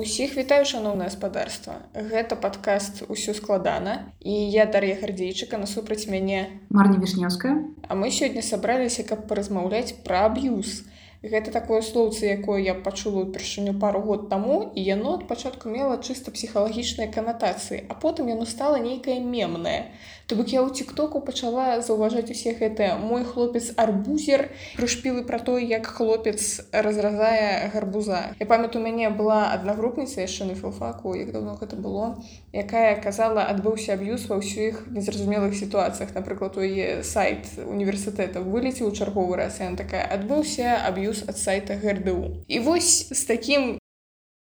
Усіх вітаю шаноўнае гаспадарства. Гэта падкаст усё складана і я Дар'я Гардзейчыка насупраць мяне Марня Вішнёўская. А мы сёння сабраліся, каб паразмаўляць пра аб'юз. Гэта такое слоўца, якое я пачула ўпершыню пару год таму і яно ад пачатку мела чыста псіхалагічныя канатацыі, а потым яно стала нейкае мемнае. То бок я ў тиктоку пачала заўважаць усе гэтыя мой хлопец арбузер прышпілы пра той, як хлопец разразае гарбуза. Я памятаю, у мяне была аднагрупніца яшчэ на філфаку, як давно гэта было, якая казала адбыўся аб'юз ва ўсіх незразумелых сітуацыях. Напрыклад, у яе сайт універсітэта вылеціў чарговы раз і такая адбыўся аб'юз плюс ад сайта грду і вось з таким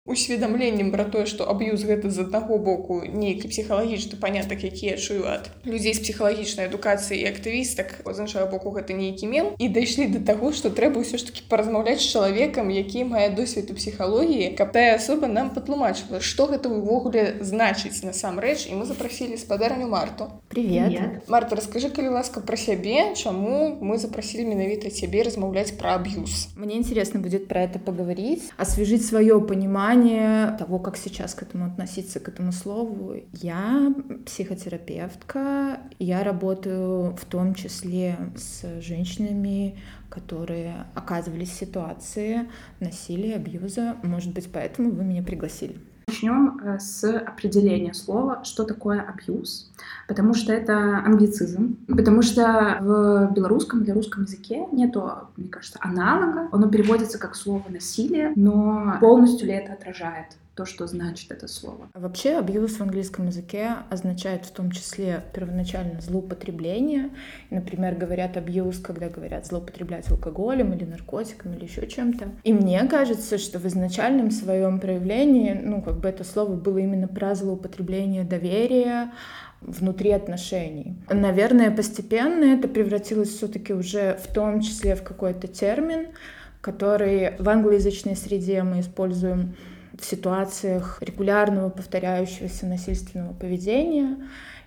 усведамленнем пра тое што аб'юз гэта з аднаго боку нейкі псіхалагічны панятак які я чую ад людзей з псіхалагічнай адукацыі і актывістак з іншага боку гэта нейкі мем і дайшлі да таго што трэба ўсё ж таки паразмаўляць з чалавекам які мае досвед у псіхалогіі каб тая асоба нам патлумачыла што гэта ўвогуле значыць насамрэч і мы запрасілі спадарню марту привет марта расскажы калі ласка пра сябе чаму мы запрасілі менавіта цябе размаўляць пра аб'юз мне интересно будет про это поговорить освежить свое понимание понимание того, как сейчас к этому относиться, к этому слову. Я психотерапевтка, я работаю в том числе с женщинами, которые оказывались в ситуации насилия, абьюза. Может быть, поэтому вы меня пригласили. Начнем э, с определения слова, что такое абьюз, потому что это англицизм, потому что в белорусском или русском языке нету, мне кажется, аналога, оно переводится как слово насилие, но полностью ли это отражает то, что значит это слово. Вообще абьюз в английском языке означает в том числе первоначально злоупотребление. Например, говорят абьюз, когда говорят злоупотреблять алкоголем или наркотиками или еще чем-то. И мне кажется, что в изначальном своем проявлении, ну, как бы это слово было именно про злоупотребление доверия, внутри отношений. Наверное, постепенно это превратилось все-таки уже в том числе в какой-то термин, который в англоязычной среде мы используем в ситуациях регулярного повторяющегося насильственного поведения.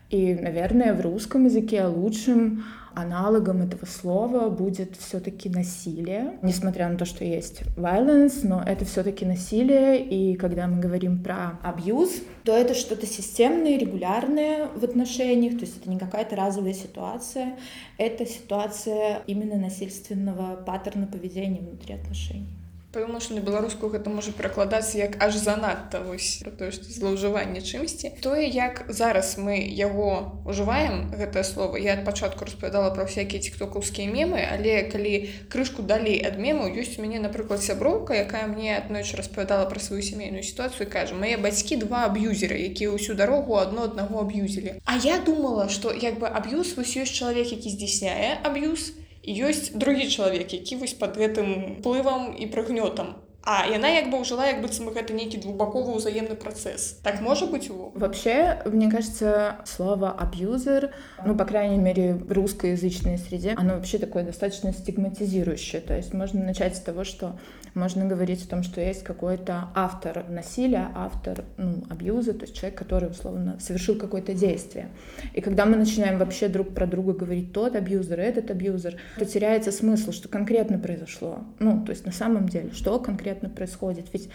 И, наверное, в русском языке лучшим аналогом этого слова будет все-таки насилие, несмотря на то, что есть violence, но это все-таки насилие, и когда мы говорим про абьюз, то это что-то системное, регулярное в отношениях, то есть это не какая-то разовая ситуация, это ситуация именно насильственного паттерна поведения внутри отношений. Пэўна, што на беларускую гэта можа перакладацца як аж занадта вось тое што злоўжыванне чымсьці. Тое як зараз мы яго ужываем гэтае слово я ад пачатку распавядала пра всякія тиктокаўскія мемы але калі крышку далей ад мемаў ёсць у мяне напрыклад сяброўка якая мне аднойчы распавядала пра сваю сямейную сітуацыю кажа мае бацькі два аб'юзеры якія ўсю дарогу адно аднаго аб'юзілі А я думала што як бы аб'юз вось ёсць чалавек які здзяйсняе аб'юз ёсць другі чалавек які вось под гэтым плывам і прыгнётам А яна як бы ўжыла як быццам гэта нейкі двухбаковы ўзаемны працэс так можа быть у вообще мне кажется слово абьюзер ну по крайней мере в русскоязычной среде оно вообще такое достаточно стигматизирующее то есть можно начать с того что можно говорить о том что есть какой-то автор насилия автор ну, абьюза то есть человек который условно совершил какое-то действие и когда мы начинаем вообще друг про друга говорить тот абьюзер этот абьюзер то теряется смысл что конкретно произошло ну то есть на самом деле что конкретно конкретно происходит. Ведь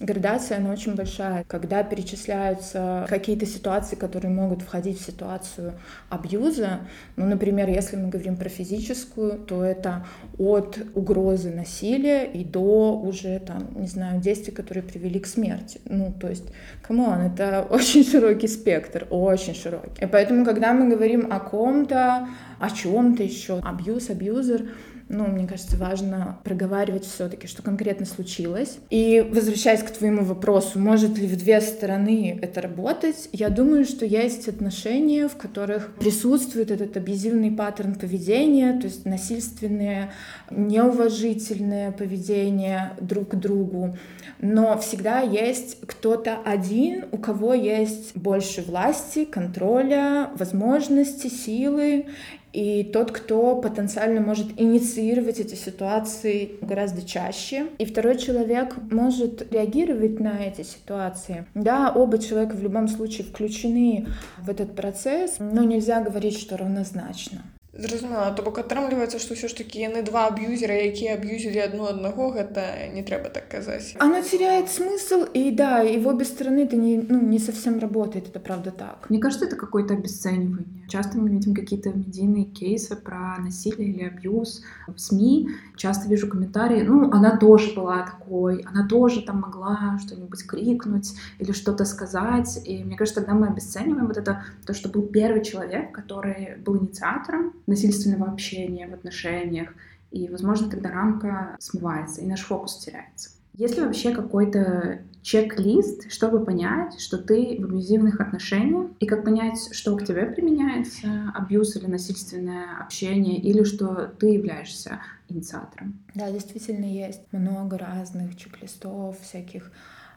градация, она очень большая. Когда перечисляются какие-то ситуации, которые могут входить в ситуацию абьюза, ну, например, если мы говорим про физическую, то это от угрозы насилия и до уже, там, не знаю, действий, которые привели к смерти. Ну, то есть, come on, это очень широкий спектр, очень широкий. И поэтому, когда мы говорим о ком-то, о чем-то еще, абьюз, абьюзер, ну, мне кажется, важно проговаривать все-таки, что конкретно случилось. И возвращаясь к твоему вопросу, может ли в две стороны это работать, я думаю, что есть отношения, в которых присутствует этот абьюзивный паттерн поведения, то есть насильственное, неуважительное поведение друг к другу, но всегда есть кто-то один, у кого есть больше власти, контроля, возможности, силы, и тот, кто потенциально может инициировать эти ситуации гораздо чаще. И второй человек может реагировать на эти ситуации. Да, оба человека в любом случае включены в этот процесс, но нельзя говорить, что равнозначно Зразумела, то бок атрымліваецца, што ўсё ж такі яны два аб'юзера, якія аб'юзілі адну аднаго, гэта не трэба так казаць. Оно теряет смысл, и да, и в обе стороны это не, ну, не совсем работает, это правда так. Мне кажется, это какое-то обесценивание. Часто мы видим какие-то медийные кейсы про насилие или абьюз в СМИ. Часто вижу комментарии, ну, она тоже была такой, она тоже там могла что-нибудь крикнуть или что-то сказать. И мне кажется, тогда мы обесцениваем вот это, то, что был первый человек, который был инициатором насильственного общения в отношениях, и, возможно, тогда рамка смывается, и наш фокус теряется. Есть ли вообще какой-то чек-лист, чтобы понять, что ты в абьюзивных отношениях, и как понять, что к тебе применяется абьюз или насильственное общение, или что ты являешься инициатором? Да, действительно есть много разных чек-листов, всяких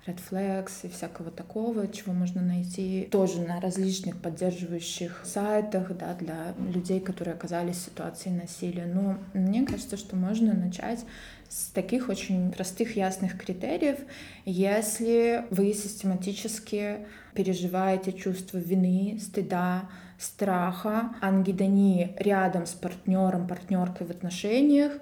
Red Flags и всякого такого, чего можно найти тоже на различных поддерживающих сайтах да, для людей, которые оказались в ситуации насилия. Но мне кажется, что можно начать с таких очень простых, ясных критериев, если вы систематически переживаете чувство вины, стыда, страха, ангидонии рядом с партнером, партнеркой в отношениях,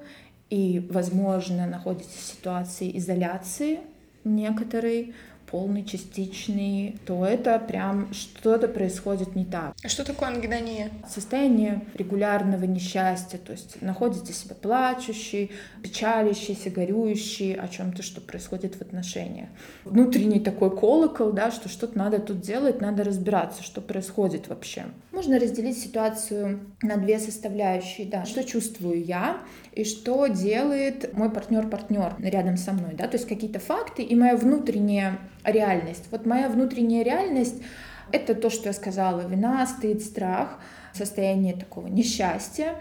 и, возможно, находитесь в ситуации изоляции некоторый, полный, частичный, то это прям что-то происходит не так. А что такое ангидония? Состояние регулярного несчастья, то есть находите себя плачущий, печалящийся, горюющий о чем-то, что происходит в отношениях. Внутренний такой колокол, да, что что-то надо тут делать, надо разбираться, что происходит вообще. Можно разделить ситуацию на две составляющие, да, что чувствую я и что делает мой партнер-партнер рядом со мной, да, то есть какие-то факты и моя внутренняя реальность. Вот моя внутренняя реальность — это то, что я сказала, вина, стыд, страх — состояние такого несчастья,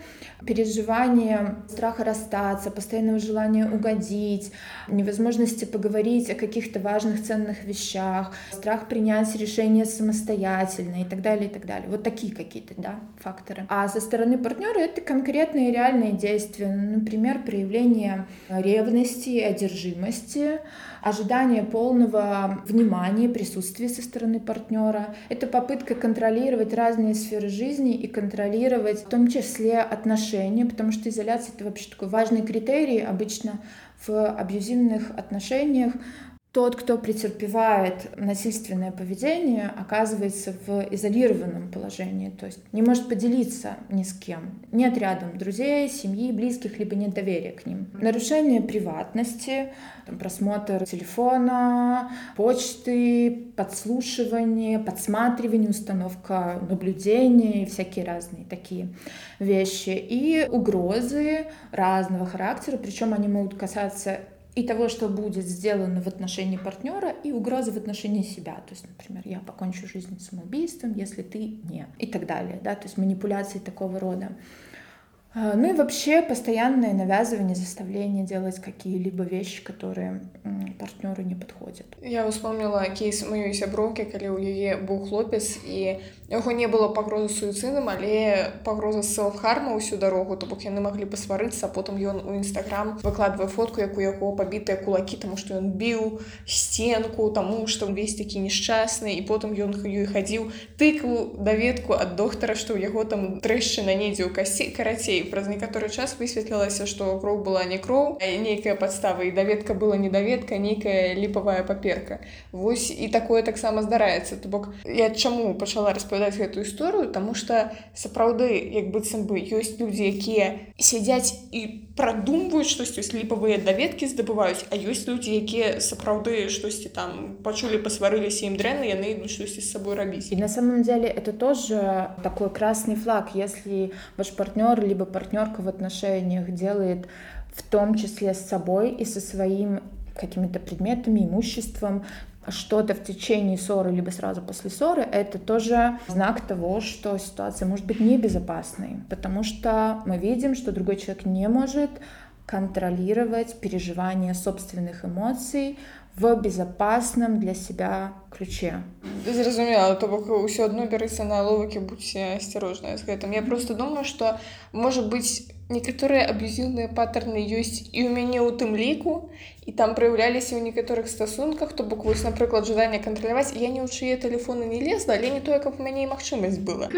переживание страха расстаться, постоянного желания угодить, невозможности поговорить о каких-то важных ценных вещах, страх принять решение самостоятельно и так далее, и так далее. Вот такие какие-то да, факторы. А со стороны партнера это конкретные реальные действия, например, проявление ревности, одержимости, ожидание полного внимания, присутствия со стороны партнера. Это попытка контролировать разные сферы жизни и контролировать в том числе отношения, потому что изоляция — это вообще такой важный критерий обычно в абьюзивных отношениях тот, кто претерпевает насильственное поведение, оказывается в изолированном положении, то есть не может поделиться ни с кем. Нет рядом друзей, семьи, близких, либо нет доверия к ним. Нарушение приватности, там, просмотр телефона, почты, подслушивание, подсматривание, установка наблюдения и всякие разные такие вещи. И угрозы разного характера, причем они могут касаться и того, что будет сделано в отношении партнера, и угрозы в отношении себя. То есть, например, я покончу жизнь самоубийством, если ты не. И так далее. Да? То есть манипуляции такого рода. А, ну и вообще постоянное навязывание, заставление делать какие-либо вещи, которые партнеру не подходят. Я вспомнила кейс маёй сяброўкі, калі ў яе быў хлопец і яго не было пагрозы суіцыдам, але пагроза селфхарма ўсю дарогу, то бок яны маглі пасварыцца, потым ён у нстаграм выкладвае фотку, як у яго пабітыя кулакі, таму што ён біў сценку, таму што ўвесь такі несчасны і потым ён ёй хадзіў тыкву даведку ад доктара, што ў яго там трэшчына недзе ў касці карацей праз некаторы час высветлілася што кроў была не кроў нейкая падстава і даведка была недаведка нейкая ліпавая паперка Вось і такое таксама здараецца то бок я чаму пачала распавядаць гэтую гісторыю Таму что сапраўды як быццам бы ёсць людзі якія сядзяць і прадумваюць штосьці ліпавыя даведкі здабываюць а ёсць людзі якія сапраўды штосьці там пачулі пасварыліся ім дрэнна яны ідуць штосьці з сабой рабіць і на самом деле это тоже такой красный флаг если ваш партнер либо партнерка в отношениях делает в том числе с собой и со своим какими-то предметами, имуществом, что-то в течение ссоры, либо сразу после ссоры, это тоже знак того, что ситуация может быть небезопасной, потому что мы видим, что другой человек не может контролировать переживания собственных эмоций в безопасном для себя ключе. Зразумела, то бок ўсё адно бярыцца на ловыкі будьце асцярожныя з гэтым. Я просто думаю, што можа быць некаторыя аб'юзіўныя паттерны ёсць і ў мяне ў тым ліку і там праяўляліся ў некаторых стасунках то бок вось напрыклад жаданне кантраляваць я не ў чые телефоны не лезла але не тое каб у мяне магчымасць была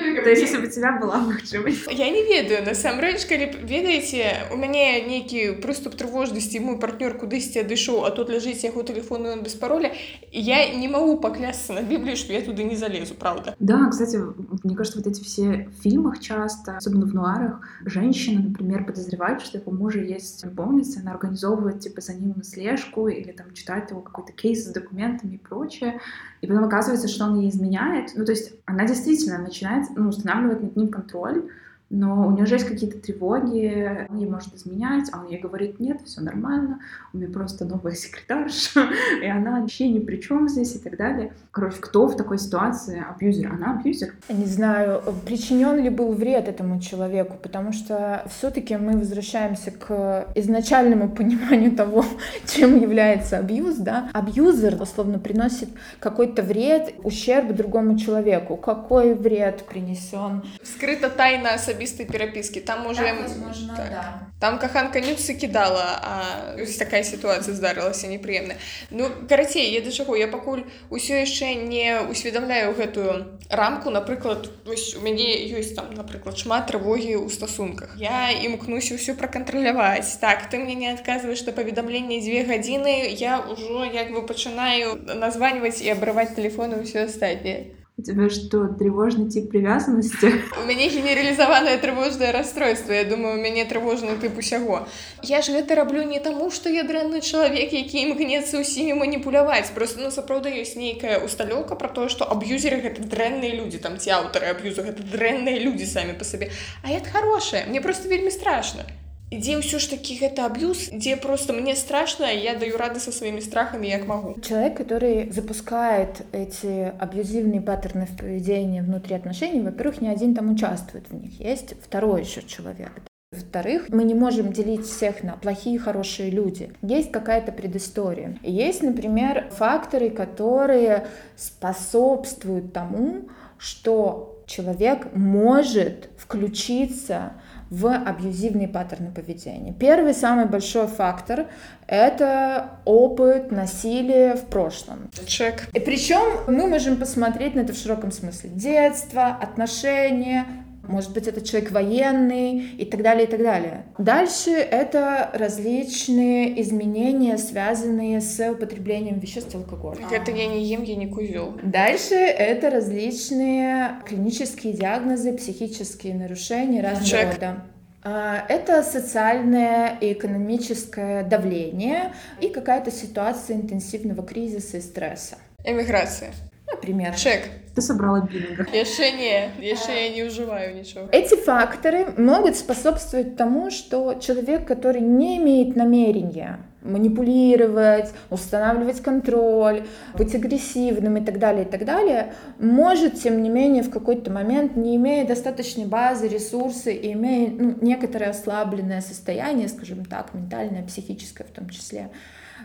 тебя была магчымасць я не ведаю насамрэч калі ведаеце у мяне нейкі прыступ трывожнасці мой партнёр кудысьці адышоў а тут ляжыць яго телефону он без пароля я не могу паклясться на библии что я туды не залезу правда да кстати мне кажется вот эти все фильмах часто особенно в нуарах женщина например подозревают что его мужа есть любовница она организовывает типа за ним наследие слежку или там читать его какой-то кейс с документами и прочее. И потом оказывается, что он ей изменяет. Ну, то есть она действительно начинает ну, устанавливать над ним контроль, но у нее же есть какие-то тревоги, он ей может изменять, а он ей говорит, нет, все нормально, у меня просто новая секретарша, и она вообще ни при чем здесь и так далее. Короче, кто в такой ситуации абьюзер? Она абьюзер? Не знаю, причинен ли был вред этому человеку, потому что все-таки мы возвращаемся к изначальному пониманию того, чем является абьюз, да. Абьюзер, условно, приносит какой-то вред, ущерб другому человеку. Какой вред принесен? Скрыта тайна асабістай перапіскі там уже так, возможно, так. да. там каханка нюцы кідала а такая сітуацыя здарылася непрыемна ну карацей я да чаго я пакуль усё яшчэ не усведамляю гэтую рамку напрыклад у мяне ёсць там напрыклад шмат трывогі ў стасунках я імкнуся ўсё пракантраляваць так ты мне не адказваеш на паведамленне дзве гадзіны я ўжо як бы пачынаю названьваць і абрываць телефоны ўсё астатняе У тебя что, тревожный тип привязанности? У мяне генералізаванае трывожнае расстройство Я думаю у мяне трывожны тып усяго Я ж гэта раблю не таму што я дрэнны чалавек які імкнецца ўсімі маніпуляваць просто ну сапраўды ёсць нейкая усталёўка про тое што аб'юзеры гэта дрэнныя людзі там ці аўтары аб'юзу гэта дрэнныя людзі самі па сабе А это хорошае мне просто вельмі страшно дзе ўсё ж таки гэта аб'юз дзе просто мне страшно я даю рады со своими страхами як могу человек который запускает эти абьюзивные паттерны в поведении внутри отношений во-первых не один там участвует в них есть второй еще человек во-вторых, мы не можем делить всех на плохие и хорошие люди. Есть какая-то предыстория. есть, например, факторы, которые способствуют тому, что человек может включиться в абьюзивные паттерны поведения. Первый самый большой фактор — это опыт насилия в прошлом. Чек. И причем мы можем посмотреть на это в широком смысле. Детство, отношения, может быть, это человек военный и так далее, и так далее. Дальше это различные изменения, связанные с употреблением веществ алкоголя. Это я не ем, я не кузел. Дальше это различные клинические диагнозы, психические нарушения разного Чек. рода. А, это социальное и экономическое давление и какая-то ситуация интенсивного кризиса и стресса. Эмиграция. Например. Чек. Ты собрала бинго. Яшчэ не, яшчэ я не уживаю ничего. Эти факторы могут способствовать тому, что человек, который не имеет намерения манипулировать, устанавливать контроль, быть агрессивным и так далее, и так далее, может, тем не менее, в какой-то момент, не имея достаточной базы, ресурсы и имея ну, некоторое ослабленное состояние, скажем так, ментальное, психическое в том числе,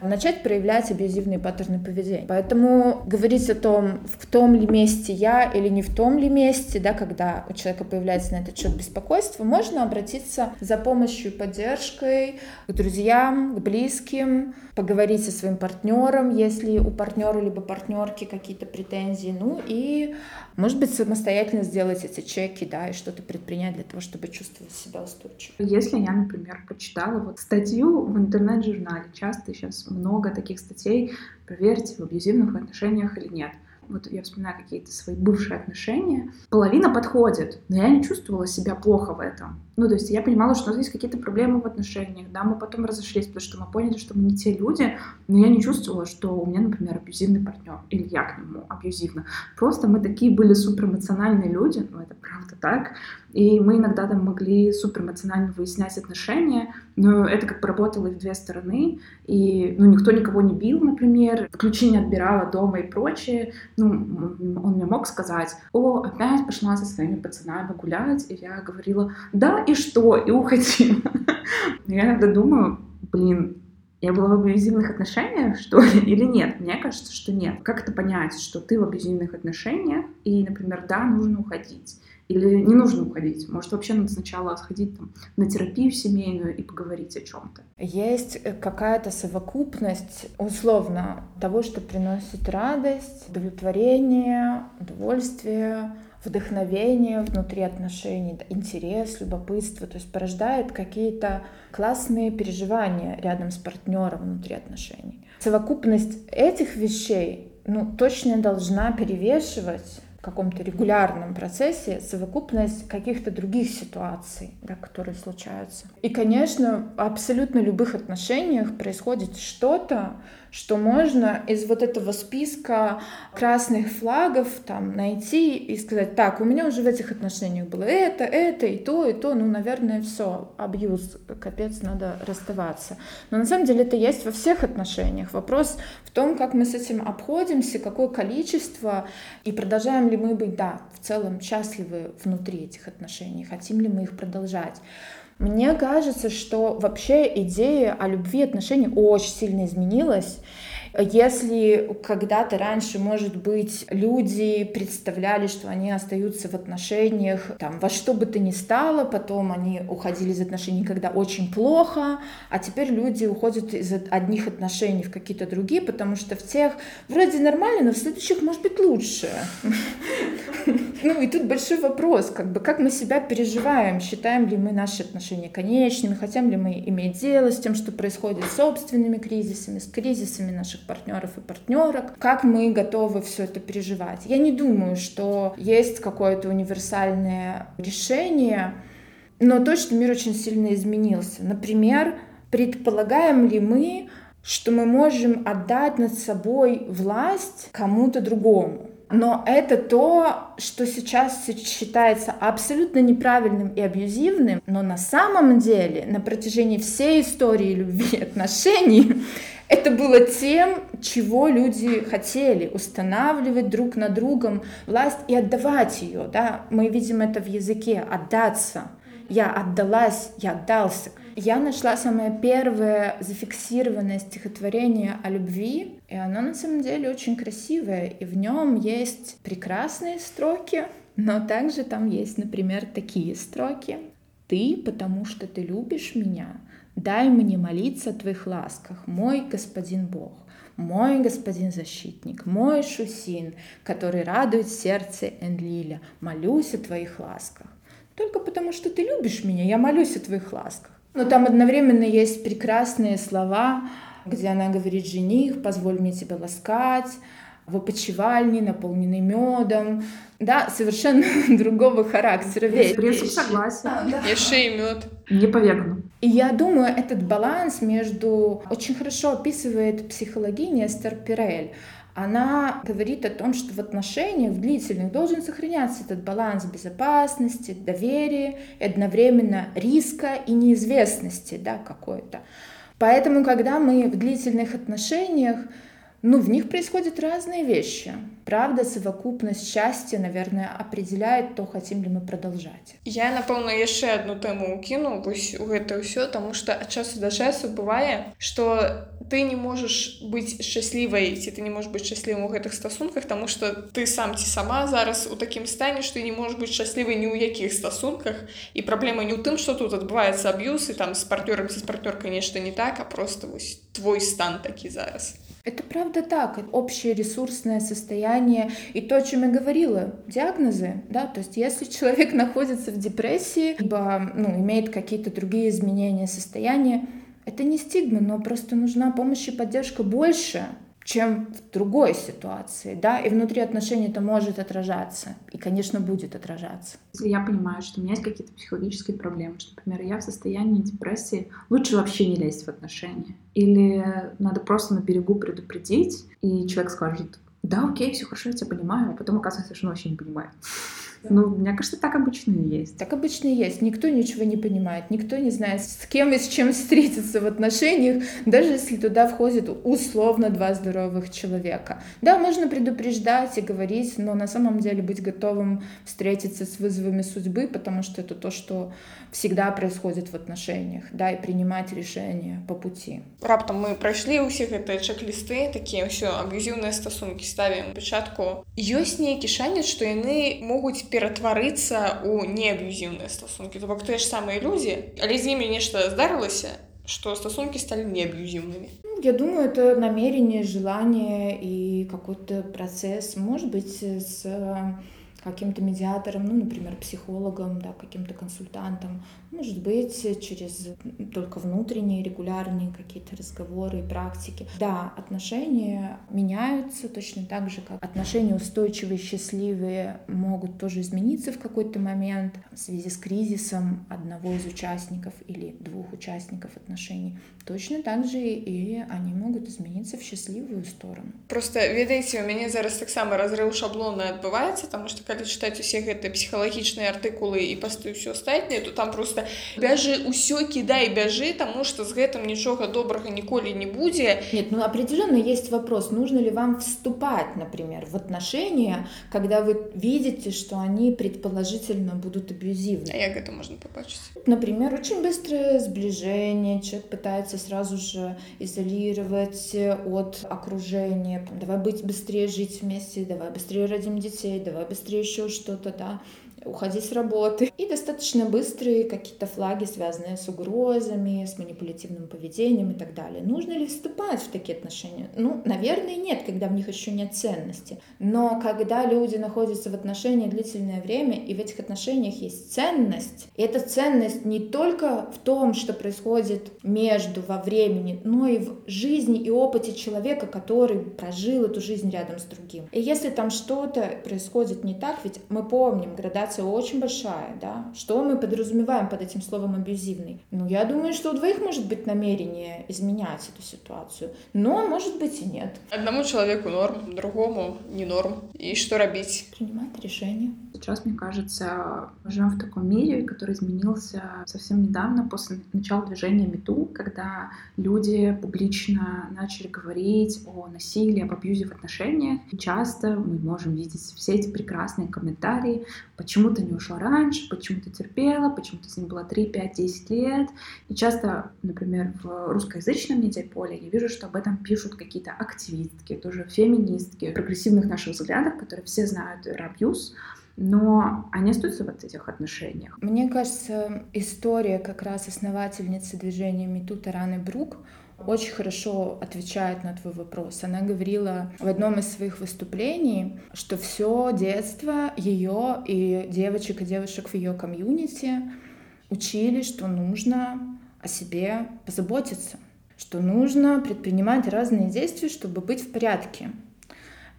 начать проявлять абьюзивные паттерны поведения. Поэтому говорить о том, в том ли месте я или не в том ли месте, да, когда у человека появляется на этот счет беспокойство, можно обратиться за помощью и поддержкой к друзьям, к близким, поговорить со своим партнером, если у партнера либо партнерки какие-то претензии, ну и, может быть, самостоятельно сделать эти чеки, да, и что-то предпринять для того, чтобы чувствовать себя устойчиво. Если я, например, почитала вот статью в интернет-журнале, часто сейчас много таких статей, проверьте, в абьюзивных отношениях или нет вот я вспоминаю какие-то свои бывшие отношения, половина подходит, но я не чувствовала себя плохо в этом. Ну, то есть я понимала, что у нас есть какие-то проблемы в отношениях, да, мы потом разошлись, потому что мы поняли, что мы не те люди, но я не чувствовала, что у меня, например, абьюзивный партнер, или я к нему абьюзивно. Просто мы такие были суперэмоциональные люди, ну, это правда так, и мы иногда там могли суперэмоционально выяснять отношения, но это как бы работало и в две стороны, и, ну, никто никого не бил, например, ключи не отбирала дома и прочее, ну, он мне мог сказать, о, опять пошла со своими пацанами гулять, и я говорила, да, и что, и уходила. Я иногда думаю, блин, Я была в абьюзивных отношениях, что ли, или нет? Мне кажется, что нет. Как это понять, что ты в абьюзивных отношениях, и, например, да, нужно уходить, или не нужно уходить? Может, вообще надо сначала сходить там, на терапию семейную и поговорить о чем-то? Есть э, какая-то совокупность, условно, того, что приносит радость, удовлетворение, удовольствие, вдохновение внутри отношений, интерес, любопытство, то есть порождает какие-то классные переживания рядом с партнером внутри отношений. Совокупность этих вещей ну, точно должна перевешивать каком-то регулярном процессе совокупность каких-то других ситуаций, да, которые случаются. И, конечно, в абсолютно любых отношениях происходит что-то, что можно из вот этого списка красных флагов там найти и сказать, так, у меня уже в этих отношениях было это, это, и то, и то, ну, наверное, все, абьюз, капец, надо расставаться. Но на самом деле это есть во всех отношениях. Вопрос в том, как мы с этим обходимся, какое количество, и продолжаем ли мы быть, да, в целом счастливы внутри этих отношений, хотим ли мы их продолжать. Мне кажется, что вообще идея о любви и отношениях очень сильно изменилась. Если когда-то раньше, может быть, люди представляли, что они остаются в отношениях там, во что бы то ни стало, потом они уходили из отношений, когда очень плохо, а теперь люди уходят из одних отношений в какие-то другие, потому что в тех вроде нормально, но в следующих может быть лучше. Ну и тут большой вопрос, как бы, как мы себя переживаем, считаем ли мы наши отношения конечными, хотим ли мы иметь дело с тем, что происходит с собственными кризисами, с кризисами наших партнеров и партнерок, как мы готовы все это переживать. Я не думаю, что есть какое-то универсальное решение, но точно мир очень сильно изменился. Например, предполагаем ли мы, что мы можем отдать над собой власть кому-то другому? Но это то, что сейчас считается абсолютно неправильным и абьюзивным, но на самом деле на протяжении всей истории любви и отношений это было тем, чего люди хотели, устанавливать друг на другом власть и отдавать ее. Да? Мы видим это в языке, отдаться. Я отдалась, я отдался. Я нашла самое первое зафиксированное стихотворение о любви, и оно на самом деле очень красивое, и в нем есть прекрасные строки, но также там есть, например, такие строки. «Ты, потому что ты любишь меня, дай мне молиться о твоих ласках, мой господин Бог, мой господин защитник, мой Шусин, который радует сердце Энлиля, молюсь о твоих ласках. Только потому, что ты любишь меня, я молюсь о твоих ласках. Но там одновременно есть прекрасные слова, где она говорит, жених, позволь мне тебя ласкать, в опочивальне, наполненный медом. Да, совершенно другого характера вещь. Принцип согласия. А, да. Еще и мед. Не по вегану. И я думаю, этот баланс между... Очень хорошо описывает психологиня Эстер Пирель она говорит о том, что в отношениях в длительных должен сохраняться этот баланс безопасности, доверия одновременно риска и неизвестности да, какой-то. Поэтому, когда мы в длительных отношениях, ну, в них происходят разные вещи. Правда, совокупность счастья, наверное, определяет то, хотим ли мы продолжать. Я, напэўна, яшчэ одну тэму укіну вось у гэта ўсё, таму што ад часу да часу бывае, што ты не можаш быць шчаслівай ці ты не можаш быць шчаслівым у гэтых стасунках, таму што ты сам ці сама зараз у такім стане, што не можаш быць шчаслівай ні ў якіх стасунках і праблема не ў тым, што тут адбываецца аб'юз і там з партнёрам ці з партнёркай нешта не так, а просто вось твой стан такі зараз. Это правда так. Общее ресурсное состояние и то, о чем я говорила, диагнозы, да, то есть если человек находится в депрессии, либо ну, имеет какие-то другие изменения состояния, это не стигма, но просто нужна помощь и поддержка больше, чем в другой ситуации, да, и внутри отношений это может отражаться, и, конечно, будет отражаться. Если я понимаю, что у меня есть какие-то психологические проблемы, что, например, я в состоянии депрессии, лучше вообще не лезть в отношения. Или надо просто на берегу предупредить, и человек скажет, да, окей, все хорошо, я тебя понимаю, а потом оказывается, что он вообще не понимает. Ну, мне кажется, так обычно и есть. Так обычно и есть. Никто ничего не понимает, никто не знает, с кем и с чем встретиться в отношениях, даже если туда входит условно два здоровых человека. Да, можно предупреждать и говорить, но на самом деле быть готовым встретиться с вызовами судьбы, потому что это то, что всегда происходит в отношениях, да, и принимать решения по пути. Раптам мы прайшлі ўсе гэтыя чек-лісты, такія ўсё аб'юзіўныя стасункі ставім пачатку. Ёсць нейкі шанец, што яны могуць ператварыцца ў неаб'юзіўныя стасункі. То бок тыя ж самыя людзі, але з імі нешта здарылася, что стасунки стали неабьюзивными? Ну, я думаю, это намерение, желание и какой-то процесс, может быть, с каким-то медиатором, ну, например, психологом, да, каким-то консультантом, может быть, через только внутренние, регулярные какие-то разговоры и практики. Да, отношения меняются точно так же, как отношения устойчивые, счастливые могут тоже измениться в какой-то момент в связи с кризисом одного из участников или двух участников отношений. Точно так же и они могут измениться в счастливую сторону. Просто, ведаеце, у мяне зараз таксама разрыў шаблона адбываецца, таму што калі чытаць усе гэтыя псіхалагічныя артыкулы і пасты ўсё астатняе, то там просто бяжы ўсё кідай бяжы тому что з гэтым нічога добрага ніколі не будзе нет ну определенно есть вопрос нужно ли вам вступать например в отношения когда вы видите что они предположительно будут абьюзивны а як это можно побачить например очень быстрое сближение человек пытается сразу же изолировать от окружения давай быть быстрее жить вместе давай быстрее родим детей давай быстрее еще что-то да уходить с работы. И достаточно быстрые какие-то флаги, связанные с угрозами, с манипулятивным поведением и так далее. Нужно ли вступать в такие отношения? Ну, наверное, нет, когда в них еще нет ценности. Но когда люди находятся в отношениях длительное время, и в этих отношениях есть ценность, и эта ценность не только в том, что происходит между во времени, но и в жизни и опыте человека, который прожил эту жизнь рядом с другим. И если там что-то происходит не так, ведь мы помним градация очень большая, да. Что мы подразумеваем под этим словом абьюзивный? Ну, я думаю, что у двоих может быть намерение изменять эту ситуацию, но может быть и нет. Одному человеку норм, другому не норм. И что робить? Принимать решение. Сейчас, мне кажется, мы живем в таком мире, который изменился совсем недавно, после начала движения МИТУ, когда люди публично начали говорить о насилии, об абьюзе в отношениях. И часто мы можем видеть все эти прекрасные комментарии, почему ты не ушла раньше, почему ты терпела, почему ты с ним была 3, 5, 10 лет. И часто, например, в русскоязычном медиаполе я вижу, что об этом пишут какие-то активистки, тоже феминистки, прогрессивных наших взглядах, которые все знают абьюз, но они остаются в этих отношениях. Мне кажется, история как раз основательницы движения Мету Тараны Брук очень хорошо отвечает на твой вопрос. Она говорила в одном из своих выступлений, что все детство ее и девочек и девушек в ее комьюнити учили, что нужно о себе позаботиться, что нужно предпринимать разные действия, чтобы быть в порядке.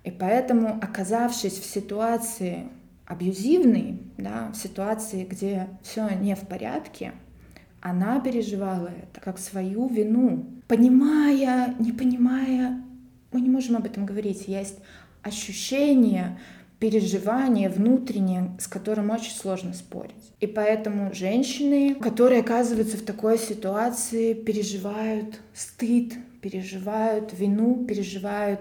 И поэтому, оказавшись в ситуации абьюзивный, да, в ситуации, где все не в порядке, она переживала это как свою вину, понимая, не понимая, мы не можем об этом говорить, есть ощущение, переживание внутреннее, с которым очень сложно спорить. И поэтому женщины, которые оказываются в такой ситуации, переживают стыд, переживают вину, переживают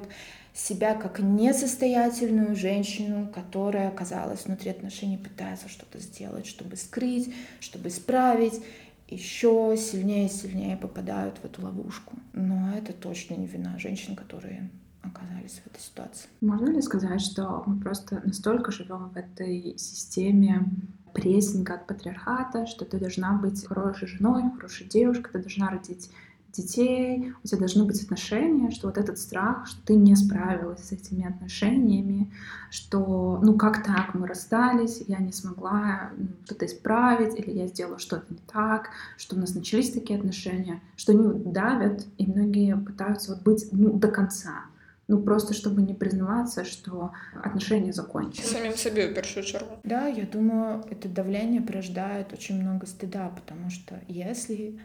себя как несостоятельную женщину, которая оказалась внутри отношений, пытается что-то сделать, чтобы скрыть, чтобы исправить, еще сильнее и сильнее попадают в эту ловушку. Но это точно не вина женщин, которые оказались в этой ситуации. Можно ли сказать, что мы просто настолько живем в этой системе прессинга от патриархата, что ты должна быть хорошей женой, хорошей девушкой, ты должна родить детей, у тебя должны быть отношения, что вот этот страх, что ты не справилась с этими отношениями, что ну как так, мы расстались, я не смогла что-то исправить, или я сделала что-то не так, что у нас начались такие отношения, что они вот давят, и многие пытаются вот быть ну, до конца. Ну, просто чтобы не признаваться, что отношения закончились. Самим себе в первую чергу. Да, я думаю, это давление порождает очень много стыда, потому что если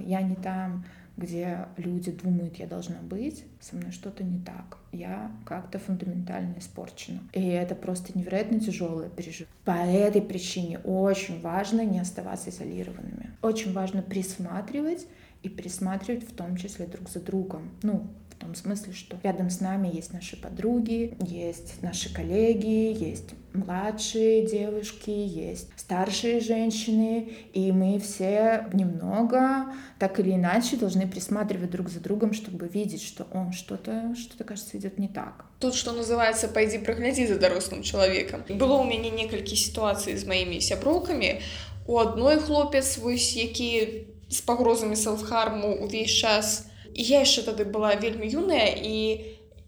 я не там, где люди думают, я должна быть, со мной что-то не так. Я как-то фундаментально испорчена. И это просто невероятно тяжелое переживание. По этой причине очень важно не оставаться изолированными. Очень важно присматривать и присматривать в том числе друг за другом. Ну, том смысле, что рядом с нами есть наши подруги, есть наши коллеги, есть младшие девушки, есть старшие женщины, и мы все немного, так или иначе, должны присматривать друг за другом, чтобы видеть, что он что-то, что-то, кажется, идет не так. Тут, что называется, пойди прогляди за дорослым человеком. Было у мяне некалькі сітуацый з маімі сяброўкамі. У адной хлопец вось які з пагрозамі селфхарму увесь час, і я яшчэ тады была вельмі юная і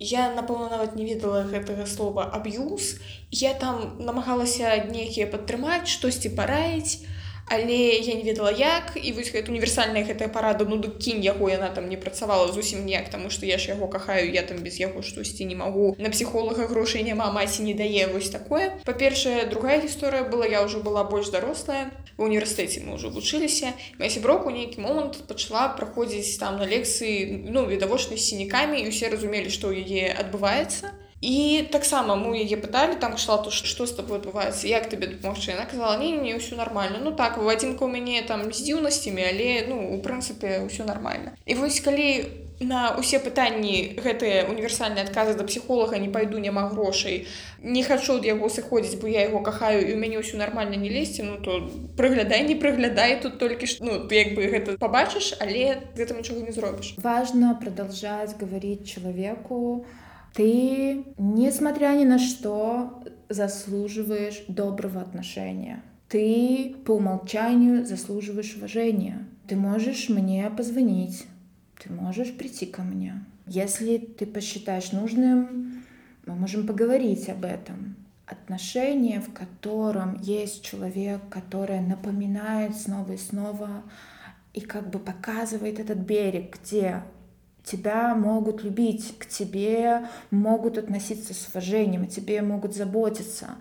я напэўна нават не ведала гэтага слова аб'юз я там намагалася нейкія падтрымаць штосьці параіць але я не ведала як і вось гэта універсальная гэтая парада ну дык кінь яго яна там не працавала зусім ніяк таму што я ж яго кахаю я там без яго штосьці не магу на псіхолага грошай няма маці не дае вось такое па-першае другая гісторыя была я ўжо была больш дарослая в універсітэце мы ўжо вучыліся моя сяброку нейкі момант пачала праходзіць там на лекцыі ну відавочна сінікамі і усе разумелі што ў яе адбываецца і таксама мы яе пыталі там шла то што з тобой адбываецца як табе дапамогчы яна казала не не ўсё нормально ну так в адзінка у мяне там з дзіўнасцямі але ну у прынцыпе ўсё нормально. І вось калі на усе пытанні гэтыя універсальныя адказы да псіхолага не пайду няма грошай не хачу ад яго сыходзіць бо я яго кахаю і у мяне ўсё нормально не лезьце ну то прыглядай не прыглядай тут толькі ж ну ты як бы гэта побачыш але гэта нічога не зробіш. Важно продолжать говорить человеку о ты, несмотря ни на что, заслуживаешь доброго отношения. Ты по умолчанию заслуживаешь уважения. Ты можешь мне позвонить, ты можешь прийти ко мне. Если ты посчитаешь нужным, мы можем поговорить об этом. Отношения, в котором есть человек, который напоминает снова и снова и как бы показывает этот берег, где тебя могут любить, к тебе могут относиться с уважением, о тебе могут заботиться.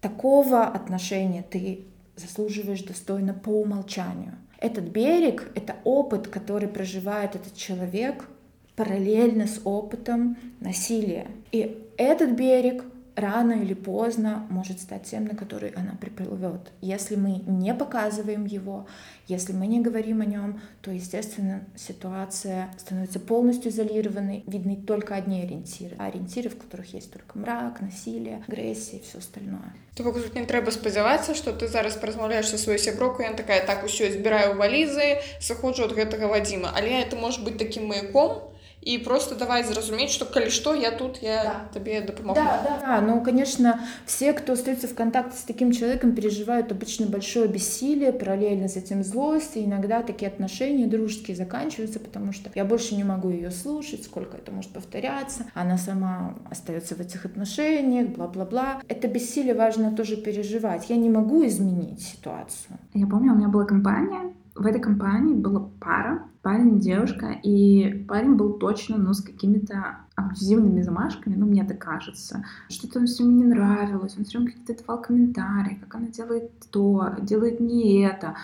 Такого отношения ты заслуживаешь достойно по умолчанию. Этот берег — это опыт, который проживает этот человек параллельно с опытом насилия. И этот берег рано или поздно может стать тем, на который она приплывет. Если мы не показываем его, если мы не говорим о нем, то, естественно, ситуация становится полностью изолированной, видны только одни ориентиры, а ориентиры, в которых есть только мрак, насилие, агрессия и все остальное. То тут не трэба спадзявацца, што ты зараз празмаўляеш са сваёй сяброку, я такая так усё збіраю валізы, сыходжу ад гэтага вадзіма, але это может быть таким маяком, и просто давай зразумець что калі что я тут я да. тебе допомогу да, да, да. ну конечно все кто остается в контакте с таким человеком переживают обычно большое бессилие параллельно с этим злость и иногда такие отношения дружеские заканчиваются потому что я больше не могу ее слушать сколько это может повторяться она сама остается в этих отношениях бла-бла-бла это бессилие важно тоже переживать я не могу изменить ситуацию я помню у меня была компания в этой компании была пара, парень и девушка, и парень был точно, но с какими-то абьюзивными замашками, ну, мне так кажется. Что-то он все мне не нравилось, он все время какие-то давал комментарии, как она делает то, делает не это,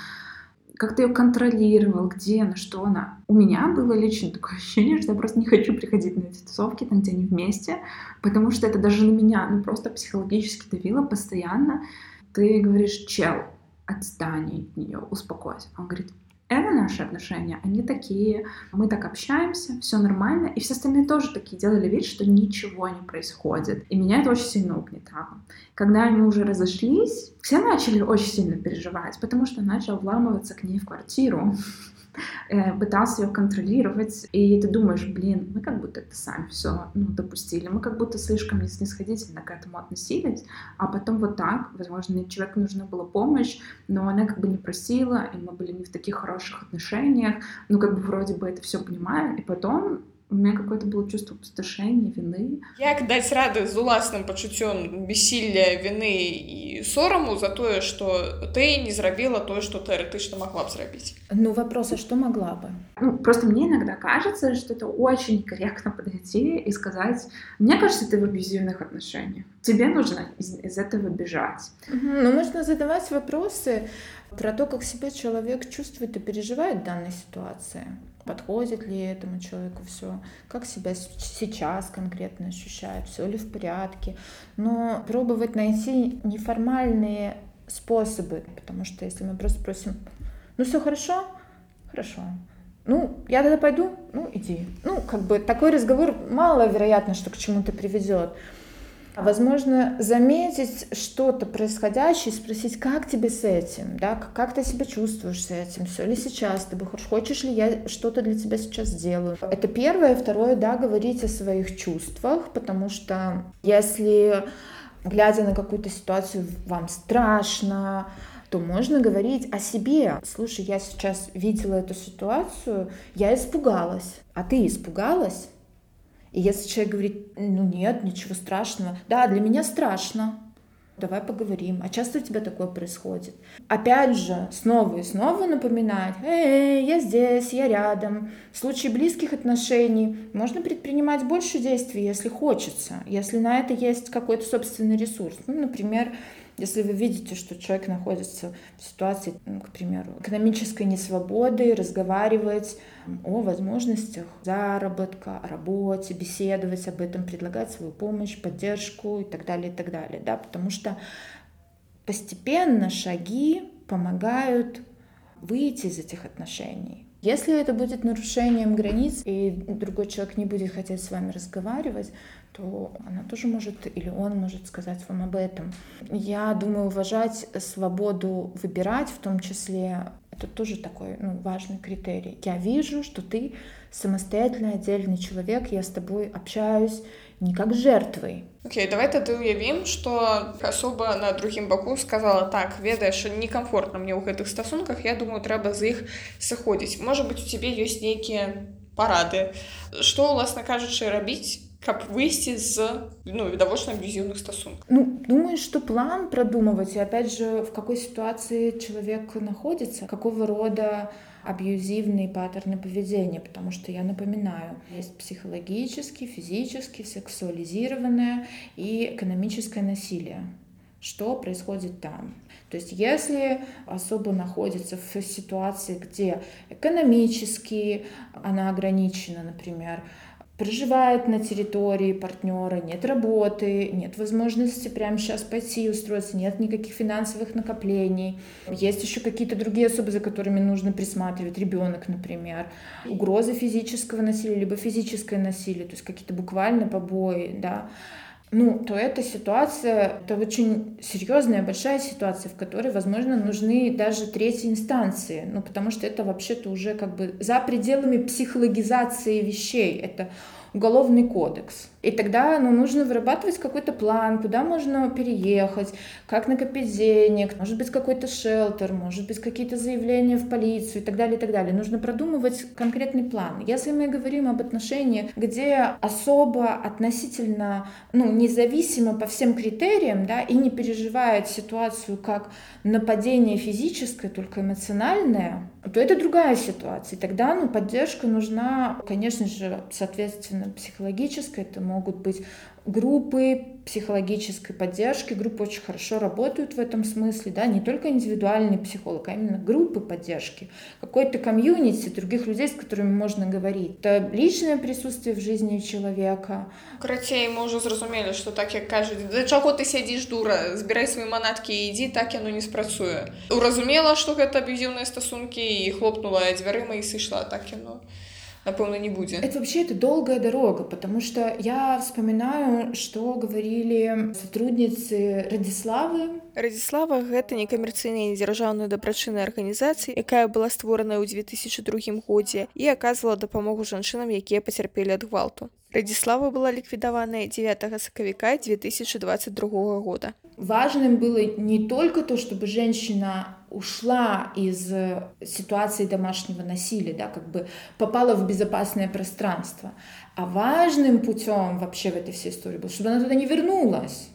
как ты ее контролировал, где она, что она. У меня было лично такое ощущение, что я просто не хочу приходить на эти тусовки, там, где они вместе, потому что это даже на меня, ну, просто психологически давило постоянно. Ты говоришь, чел, отстань от нее, успокойся. Он говорит, это наши отношения, они такие, мы так общаемся, все нормально, и все остальные тоже такие делали вид, что ничего не происходит. И меня это очень сильно угнетало. Когда они уже разошлись, все начали очень сильно переживать, потому что начал вламываться к ней в квартиру. Э, пытался ее контролировать, и ты думаешь, блин, мы как будто это сами все ну, допустили, мы как будто слишком снисходительно к этому относились, а потом вот так, возможно, человеку нужна была помощь, но она как бы не просила, и мы были не в таких хороших отношениях, ну как бы вроде бы это все понимаю, и потом у меня какое-то было чувство опустошения, вины. Як даць рады з уласным пачуццём бессілля віны і сораму за тое, што ты не зрабіла тое, што тэарэтычна могла б зрабіць. Ну, вопрос, а что могла бы? Ну, просто мне иногда кажется, что это очень корректно подойти и сказать, мне кажется, ты в абьюзивных отношениях. Тебе нужно из, из этого бежать. Мгм. Ну, можно задавать вопросы про то, как себя человек чувствует и переживает в данной ситуации. Подходит ли этому человеку все, как себя сейчас конкретно ощущает, все ли в порядке. Но пробовать найти неформальные способы, потому что если мы просто просим, ну все хорошо, хорошо, ну, я тогда пойду, ну, иди. Ну, как бы такой разговор маловероятно, что к чему-то приведет. А, Возможно, заметить что-то происходящее, спросить, как тебе с этим, да, как ты себя чувствуешь с этим, все ли сейчас ты бы хочешь, хочешь ли я что-то для тебя сейчас сделаю. Это первое. Второе, да, говорить о своих чувствах, потому что если, глядя на какую-то ситуацию, вам страшно, то можно говорить о себе. Слушай, я сейчас видела эту ситуацию, я испугалась, а ты испугалась? И если человек говорит, ну нет, ничего страшного, да, для меня страшно, давай поговорим, а часто у тебя такое происходит? Опять же, снова и снова напоминать, эй, я здесь, я рядом. В случае близких отношений можно предпринимать больше действий, если хочется, если на это есть какой-то собственный ресурс. Ну, например, если вы видите, что человек находится в ситуации, ну, к примеру, экономической несвободы, разговаривать о возможностях заработка, о работе, беседовать об этом, предлагать свою помощь, поддержку и так далее, и так далее, да, потому что постепенно шаги помогают выйти из этих отношений. Если это будет нарушением границ, и другой человек не будет хотеть с вами разговаривать, то она тоже может, или он может сказать вам об этом. Я думаю, уважать свободу выбирать, в том числе, это тоже такой ну, важный критерий. Я вижу, что ты самостоятельный, отдельный человек, я с тобой общаюсь не как с жертвой, Окей, давай тады ўявім, што асоба на другім баку сказала так, ведаеш, некамфортна мне ў гэтых стасунках, я думаю, трэба з іх сыходзіць. Можа быць, у цябе ёсць нейкія парады. Што, уласна кажучы, рабіць, каб выйсці з ну, відавочна аб'юзіўных стасункаў. Ну, думаю, что план продумывать, и опять же, в какой ситуации человек находится, какого рода абьюзивные паттерны поведения, потому что, я напоминаю, есть психологический, физический, сексуализированное и экономическое насилие. Что происходит там? То есть если особо находится в ситуации, где экономически она ограничена, например, проживает на территории партнера, нет работы, нет возможности прямо сейчас пойти и устроиться, нет никаких финансовых накоплений. Есть еще какие-то другие особы, за которыми нужно присматривать, ребенок, например. Угроза физического насилия, либо физическое насилие, то есть какие-то буквально побои, да ну, то эта ситуация, это очень серьезная, большая ситуация, в которой, возможно, нужны даже третьи инстанции, ну, потому что это вообще-то уже как бы за пределами психологизации вещей, это уголовный кодекс. И тогда ну, нужно вырабатывать какой-то план, куда можно переехать, как накопить денег, может быть какой-то шелтер, может быть какие-то заявления в полицию и так далее, и так далее. Нужно продумывать конкретный план. Если мы говорим об отношениях, где особо относительно, ну, независимо по всем критериям, да, и не переживает ситуацию как нападение физическое, только эмоциональное, то это другая ситуация. И тогда, ну, поддержка нужна, конечно же, соответственно, психологическая, это могут быть группы психологической поддержки, группы очень хорошо работают в этом смысле, да, не только индивидуальный психолог, а именно группы поддержки, какой-то комьюнити других людей, с которыми можно говорить. Это личное присутствие в жизни человека. Карацей, мы ўжо зразумелі, што так як кажуць, да чаго ты сядзіш дура, збірай свае манаткі і ідзі, так яно не спрацуе. Уразумела, што гэта аб'юзіўныя стасункі і хлопнула дзвярыма і сышла, так яно напэўна не будзе. Это вообще это долгая дорога, потому что я вспоминаю, что говорили сотрудницы Радиславы. Радзіслава гэта некамерцыйная недзяржаўная дабрачынная арганізацыя, якая была створаная ў 2002 годзе і аказвала дапамогу жанчынам, якія пацярпелі ад гвалту. Радзіслава была ліквідаваная 9 сакавіка 2022 года. важным было не только то, чтобы женщина ушла из э, ситуации домашнего насилия, да, как бы попала в безопасное пространство, а важным путем вообще в этой всей истории было, чтобы она туда не вернулась.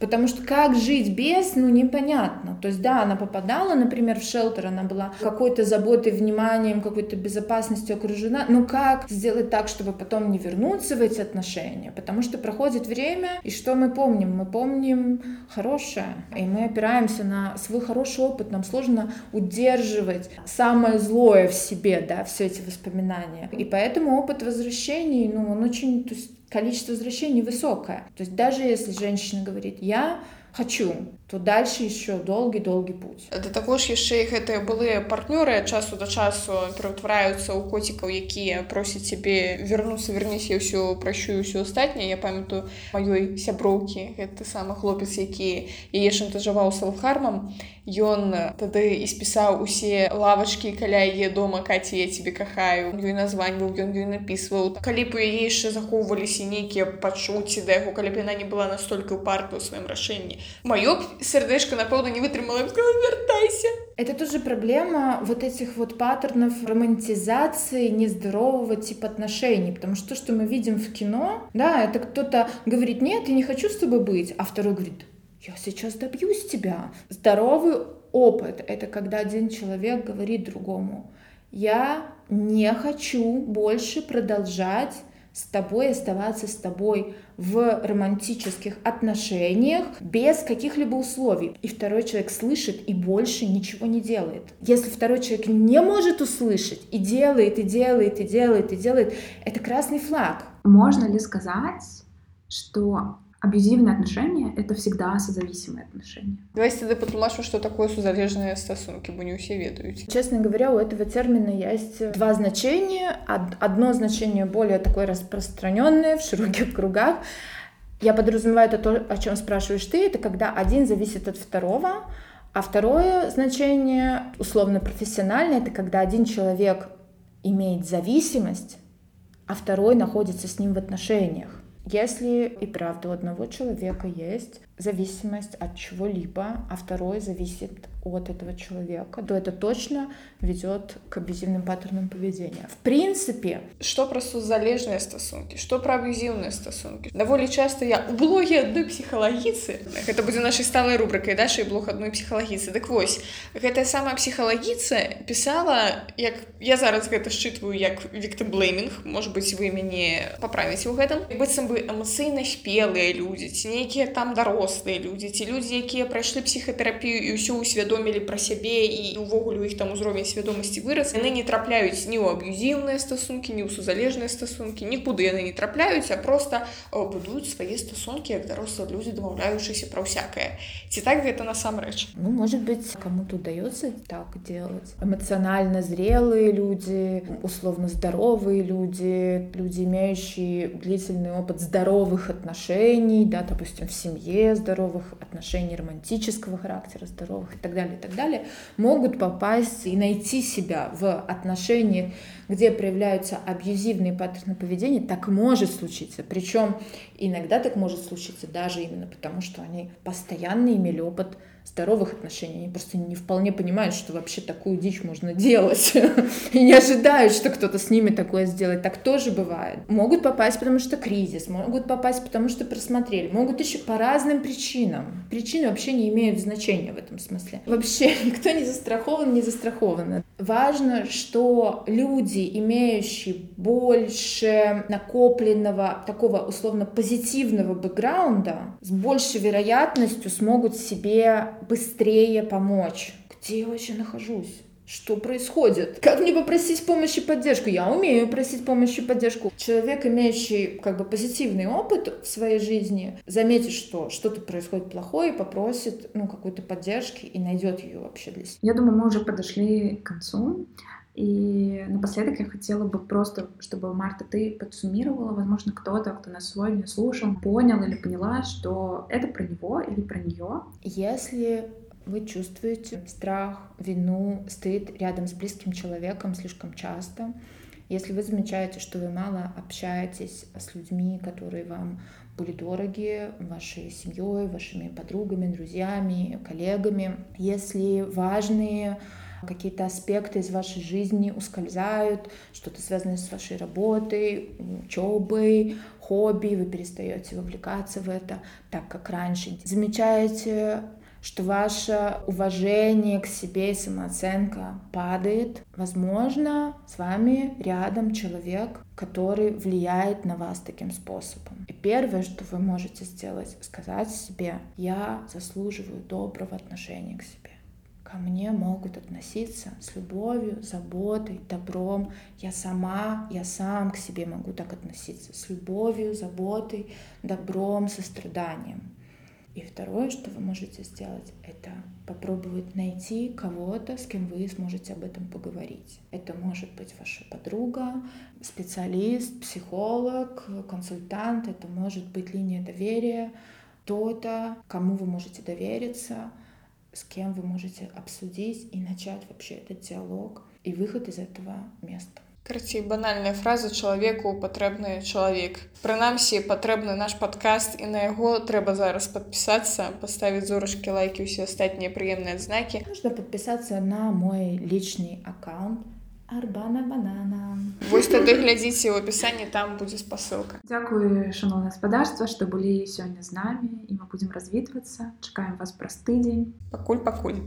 Потому что как жить без, ну, непонятно. То есть, да, она попадала, например, в шелтер, она была какой-то заботой, вниманием, какой-то безопасностью окружена. Но как сделать так, чтобы потом не вернуться в эти отношения? Потому что проходит время, и что мы помним? Мы помним хорошее, и мы опираемся на свой хороший опыт. Нам сложно удерживать самое злое в себе, да, все эти воспоминания. И поэтому опыт возвращений, ну, он очень, то есть, количество возвращений высокое. То есть даже если женщина говорит «я хочу», то дальше еще долгий-долгий путь. Да також яшчэ гэтыя былыя партнёры ад часу да часу пераўтвараюцца ў коцікаў, якія просяць цябе вярнуцца вернись я ўсё пращу ўсё астатняе. Я памятаю маёй сяброўкі гэты самы хлопец, які яе шантажаваў салхармам. Ён тады і спісаў усе лавачкі каля яе дома каці я тебе кахаю ёй названьваў ён ёй напісваў калі б у яе яшчэ захоўваліся нейкія пачуцці да яго калі б яна не была настолькі ўпарта ў сваім рашэнні маё сердечко напэўна не вытрымала вяртайся это тоже проблема вот этих вот паттернов романтизации нездорового типа отношений потому что то что мы видим в кино да это кто-то говорит нет я не хочу с тобой быть а второй говорит я сейчас добьюсь тебя. Здоровый опыт — это когда один человек говорит другому, я не хочу больше продолжать с тобой, оставаться с тобой в романтических отношениях без каких-либо условий. И второй человек слышит и больше ничего не делает. Если второй человек не может услышать и делает, и делает, и делает, и делает, это красный флаг. Можно ли сказать, что аб'юзивные отношения — это всегда созависимые отношения. Давайте тогда патлумачу, что такое сузалежные стосунки, бо не все ведают. Честно говоря, у этого термина есть два значения. Одно значение более такое распространенное в широких кругах. Я подразумеваю это то, о чем спрашиваешь ты, это когда один зависит от второго, а второе значение, условно профессиональное, это когда один человек имеет зависимость, а второй находится с ним в отношениях. Если и правда у одного человека есть зависимость от чего-либо, а второй зависит от этого человека, то это точно ведет к аб'юзивным паттернам поведения. В принципе, что про сузалежныя стасункі что про аб'юзіўныя стасункі даволі часто я у блоге адной псіхалагіцы гэта будзе нашай сталай рубрыкай дашай блог адной псіхалагіцы дык вось гэтая самая псіхалагіца пісала як я зараз гэта считываю як віктаблейминг может быть вы мяне поправіце у гэтым быццам бы спелыя людзі ці нейкія там дарослыя людзі ці людзі якія прайшлі псіхатэрапію і ўсё усведомлена усвядомілі пра сябе і увогуле у іх там узровень свядомасці вырас яны не трапляюць ні ў аб'юзіўныя стасункі ні ў сузалежныя стасункі нікуды яны не трапляюць а просто будуюць свае стасункі як дарослыя людзі дамаўляючыся пра ўсякае ці так гэта насамрэч ну может быть кому-то удается так делать эмоционально зрелые люди условно здоровые люди люди имеющие длительный опыт здоровых отношений да допустим в семье здоровых отношений романтического характера здоровых и так далее и так далее, могут попасть и найти себя в отношениях, где проявляются абьюзивные паттерны поведения, так может случиться. Причем иногда так может случиться даже именно потому, что они постоянно имели опыт здоровых отношений. Они просто не вполне понимают, что вообще такую дичь можно делать. И не ожидают, что кто-то с ними такое сделает. Так тоже бывает. Могут попасть, потому что кризис, могут попасть, потому что просмотрели, могут еще по разным причинам. Причины вообще не имеют значения в этом смысле. Вообще никто не застрахован, не застрахован. Важно, что люди, имеющие больше накопленного такого условно позитивного бэкграунда, с большей вероятностью смогут себе быстрее помочь. Где я вообще нахожусь? Что происходит? Как мне попросить помощи и поддержку? Я умею просить помощь и поддержку. Человек, имеющий как бы позитивный опыт в своей жизни, заметит, что что-то происходит плохое, попросит ну, какой-то поддержки и найдет ее вообще для себя. Я думаю, мы уже подошли к концу. И напоследок я хотела бы просто, чтобы, Марта, ты подсуммировала, возможно, кто-то, кто нас сегодня слушал, понял или поняла, что это про него или про нее. Если вы чувствуете страх, вину, стыд рядом с близким человеком слишком часто, Если вы замечаете, что вы мало общаетесь с людьми, которые вам были дороги, вашей семьей, вашими подругами, друзьями, коллегами, если важные какие-то аспекты из вашей жизни ускользают, что-то связанное с вашей работой, учебой, хобби, вы перестаете вовлекаться в это так, как раньше. Замечаете что ваше уважение к себе и самооценка падает, возможно, с вами рядом человек, который влияет на вас таким способом. И первое, что вы можете сделать, сказать себе, я заслуживаю доброго отношения к себе. Ко мне могут относиться с любовью, заботой, добром. Я сама, я сам к себе могу так относиться с любовью, заботой, добром, состраданием. И второе, что вы можете сделать, это попробовать найти кого-то, с кем вы сможете об этом поговорить. Это может быть ваша подруга, специалист, психолог, консультант, это может быть линия доверия, кто-то, кому вы можете довериться, с кем вы можете обсудить и начать вообще этот диалог и выход из этого места. Карацей банальная фраза чалавеку патрэбны чалавек. Прынамсі патрэбны наш падкаст і на яго трэба зараз падпісацца, паставіць зорачкі лайкі ўсе астатнія прыемныя адзнакі. Можно подписаться на мой личный аккаунт Арбана Банана. Вось тады глядзіце ў апісанні там будзе спасылка. Дзякуй шаноўна гаспадарства, што былі сёння з намі і мы будзем развітвацца. Чакаем вас праз тыдзень. Пакуль пакуль.